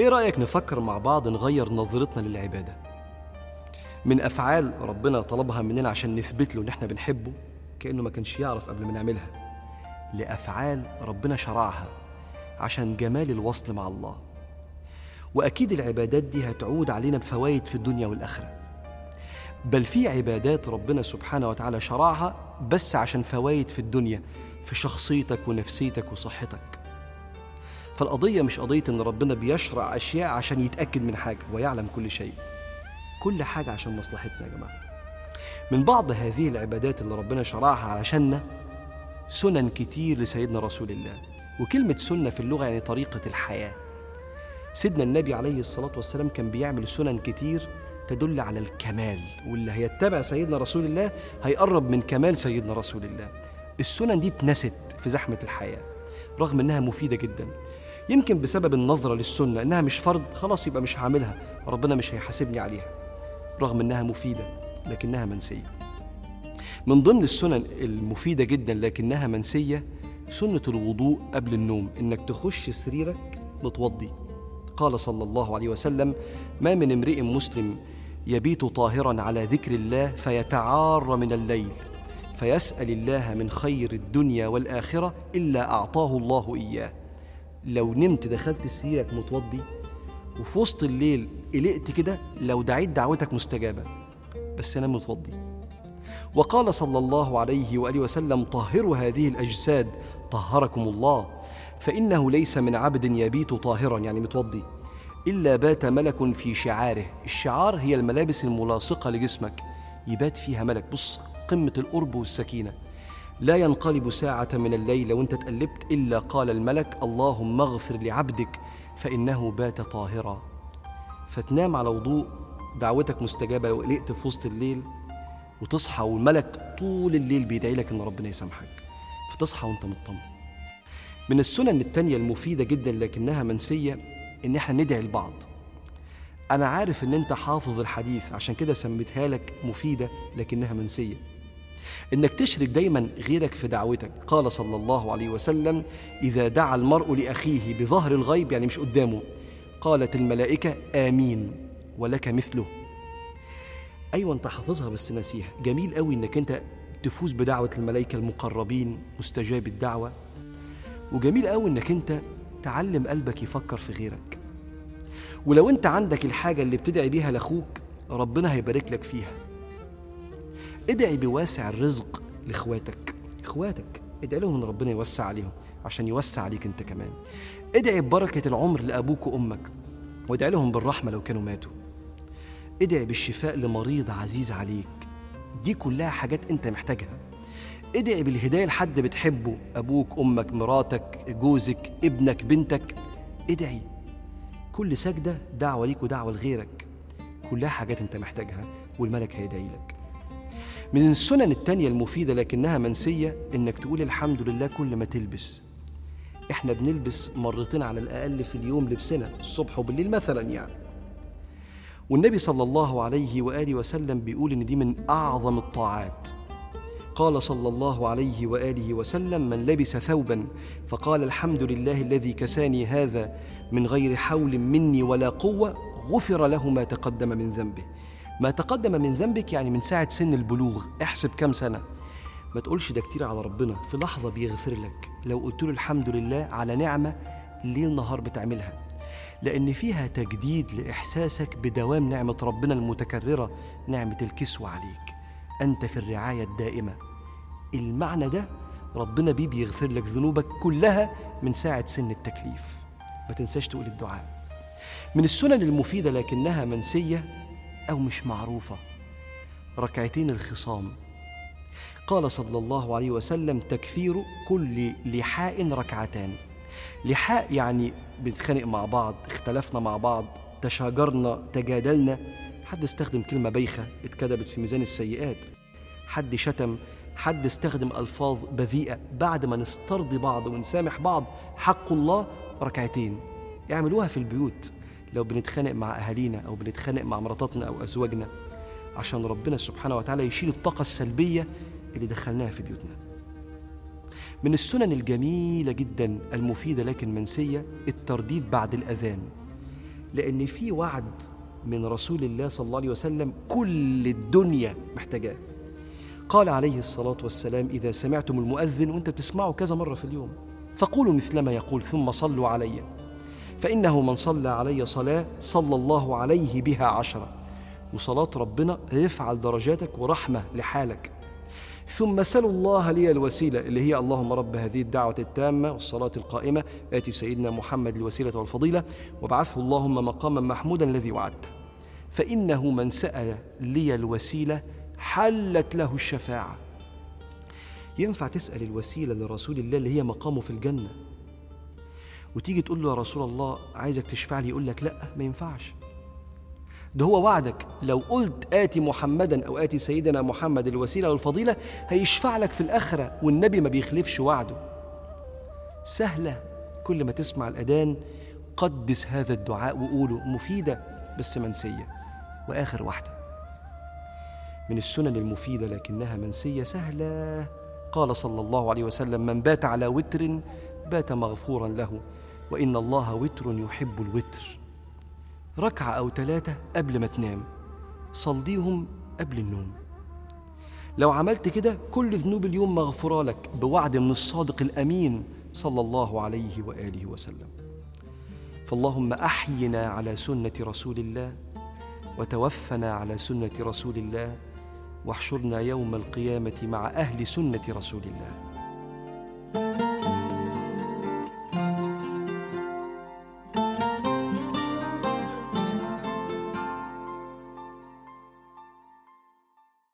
إيه رأيك نفكر مع بعض نغير نظرتنا للعبادة؟ من أفعال ربنا طلبها مننا عشان نثبت له إن إحنا بنحبه كأنه ما كانش يعرف قبل ما نعملها. لأفعال ربنا شرعها عشان جمال الوصل مع الله. وأكيد العبادات دي هتعود علينا بفوائد في الدنيا والآخرة. بل في عبادات ربنا سبحانه وتعالى شرعها بس عشان فوائد في الدنيا في شخصيتك ونفسيتك وصحتك. فالقضية مش قضية إن ربنا بيشرع أشياء عشان يتأكد من حاجة ويعلم كل شيء. كل حاجة عشان مصلحتنا يا جماعة. من بعض هذه العبادات اللي ربنا شرعها علشاننا سنن كتير لسيدنا رسول الله. وكلمة سنة في اللغة يعني طريقة الحياة. سيدنا النبي عليه الصلاة والسلام كان بيعمل سنن كتير تدل على الكمال. واللي هيتبع سيدنا رسول الله هيقرب من كمال سيدنا رسول الله. السنن دي اتنست في زحمة الحياة رغم إنها مفيدة جدا. يمكن بسبب النظرة للسنة إنها مش فرض خلاص يبقى مش هعملها. ربنا مش هيحاسبني عليها رغم إنها مفيدة لكنها منسية. من ضمن السنن المفيدة جدا لكنها منسية سنة الوضوء قبل النوم إنك تخش سريرك متوضي. قال صلى الله عليه وسلم ما من امرئ مسلم يبيت طاهرا على ذكر الله فيتعار من الليل فيسأل الله من خير الدنيا والآخرة إلا أعطاه الله إياه. لو نمت دخلت سريرك متوضي وفي وسط الليل قلقت كده لو دعيت دعوتك مستجابة. بس أنا متوضي. وقال صلى الله عليه وآله وسلم طهروا هذه الأجساد طهركم الله فإنه ليس من عبد يبيت طاهرا. يعني متوضي. إلا بات ملك في شعاره. الشعار هي الملابس الملاصقة لجسمك. يبات فيها ملك. بص قمة القرب والسكينة. لا ينقلب ساعة من الليل لو أنت تقلبت إلا قال الملك اللهم اغفر لعبدك فإنه بات طاهرا. فتنام على وضوء دعوتك مستجابة لو قلقت في وسط الليل وتصحى والملك طول الليل بيدعي لك إن ربنا يسامحك. فتصحى وأنت مطمن. من السنن التانية المفيدة جدا لكنها منسية إن إحنا ندعي لبعض. أنا عارف إن أنت حافظ الحديث عشان كده سميتها لك مفيدة لكنها منسية. إنك تشرك دايما غيرك في دعوتك. قال صلى الله عليه وسلم إذا دعا المرء لأخيه بظهر الغيب يعني مش قدامه. قالت الملائكة آمين ولك مثله. أيوة أنت حافظها بس ناسيها. جميل قوي إنك أنت تفوز بدعوة الملائكة المقربين مستجاب الدعوة. وجميل قوي إنك أنت تعلم قلبك يفكر في غيرك. ولو أنت عندك الحاجة اللي بتدعي بيها لأخوك ربنا هيبارك لك فيها. ادعي بواسع الرزق لإخواتك. إخواتك ادعي لهم إن ربنا يوسع عليهم عشان يوسع عليك أنت كمان. ادعي ببركة العمر لأبوك وأمك وادعي لهم بالرحمة لو كانوا ماتوا. ادعي بالشفاء لمريض عزيز عليك. دي كلها حاجات أنت محتاجها. ادعي بالهداية لحد بتحبه أبوك أمك مراتك جوزك ابنك بنتك. ادعي. كل سجدة دعوة ليك ودعوة لغيرك. كلها حاجات أنت محتاجها والملك هيدعي لك. من السنن التانية المفيدة لكنها منسية إنك تقول الحمد لله كل ما تلبس. إحنا بنلبس مرتين على الأقل في اليوم لبسنا الصبح وبالليل مثلا يعني. والنبي صلى الله عليه وآله وسلم بيقول إن دي من أعظم الطاعات. قال صلى الله عليه وآله وسلم من لبس ثوبا فقال الحمد لله الذي كساني هذا من غير حول مني ولا قوة غفر له ما تقدم من ذنبه. ما تقدم من ذنبك يعني من ساعة سن البلوغ. احسب كام سنة. ما تقولش ده كتير على ربنا. في لحظة بيغفر لك. لو قلت له الحمد لله على نعمة ليل نهار بتعملها. لأن فيها تجديد لإحساسك بدوام نعمة ربنا المتكررة نعمة الكسوة عليك. أنت في الرعاية الدائمة. المعنى ده ربنا بيه بيغفر لك ذنوبك كلها من ساعة سن التكليف. ما تنساش تقول الدعاء. من السنن المفيدة لكنها منسية أو مش معروفة. ركعتين الخصام. قال صلى الله عليه وسلم تكفير كل لحاء ركعتان. لحاء يعني بنتخانق مع بعض اختلفنا مع بعض تشاجرنا تجادلنا. حد استخدم كلمة بايخة اتكتبت في ميزان السيئات. حد شتم حد استخدم ألفاظ بذيئة بعد ما نسترضي بعض ونسامح بعض حق الله ركعتين. يعملوها في البيوت. لو بنتخانق مع أهالينا أو بنتخانق مع مراتاتنا أو أزواجنا عشان ربنا سبحانه وتعالى يشيل الطاقة السلبية اللي دخلناها في بيوتنا. من السنن الجميلة جدا المفيدة لكن منسية الترديد بعد الأذان. لأن في وعد من رسول الله صلى الله عليه وسلم كل الدنيا محتاجاه. قال عليه الصلاة والسلام إذا سمعتم المؤذن وأنت بتسمعه كذا مرة في اليوم فقولوا مثلما يقول ثم صلوا علي. فإنه من صلى علي صلاة صلى الله عليه بها عشرة. وصلاة ربنا يفعل درجاتك ورحمة لحالك. ثم سلوا الله لي الوسيلة اللي هي اللهم رب هذه الدعوة التامة والصلاة القائمة آتي سيدنا محمد الوسيلة والفضيلة وابعثه اللهم مقاما محمودا الذي وعدته فإنه من سأل لي الوسيلة حلت له الشفاعة. ينفع تسأل الوسيلة لرسول الله اللي هي مقامه في الجنة؟ وتيجي تقول له يا رسول الله عايزك تشفع لي يقول لك لا ما ينفعش. ده هو وعدك. لو قلت آتي محمدا أو آتي سيدنا محمد الوسيلة والفضيلة هيشفع لك في الآخرة والنبي ما بيخلفش وعده. سهلة. كل ما تسمع الأذان قدس هذا الدعاء وقوله مفيدة بس منسية. وآخر واحدة. من السنن المفيدة لكنها منسية سهلة. قال صلى الله عليه وسلم من بات على وتر بات مغفورا له وإن الله وتر يحب الوتر. ركعة أو ثلاثة قبل ما تنام صليهم قبل النوم. لو عملت كده كل ذنوب اليوم مغفورة لك بوعد من الصادق الأمين صلى الله عليه وآله وسلم. فاللهم أحينا على سنة رسول الله وتوفنا على سنة رسول الله واحشرنا يوم القيامة مع أهل سنة رسول الله.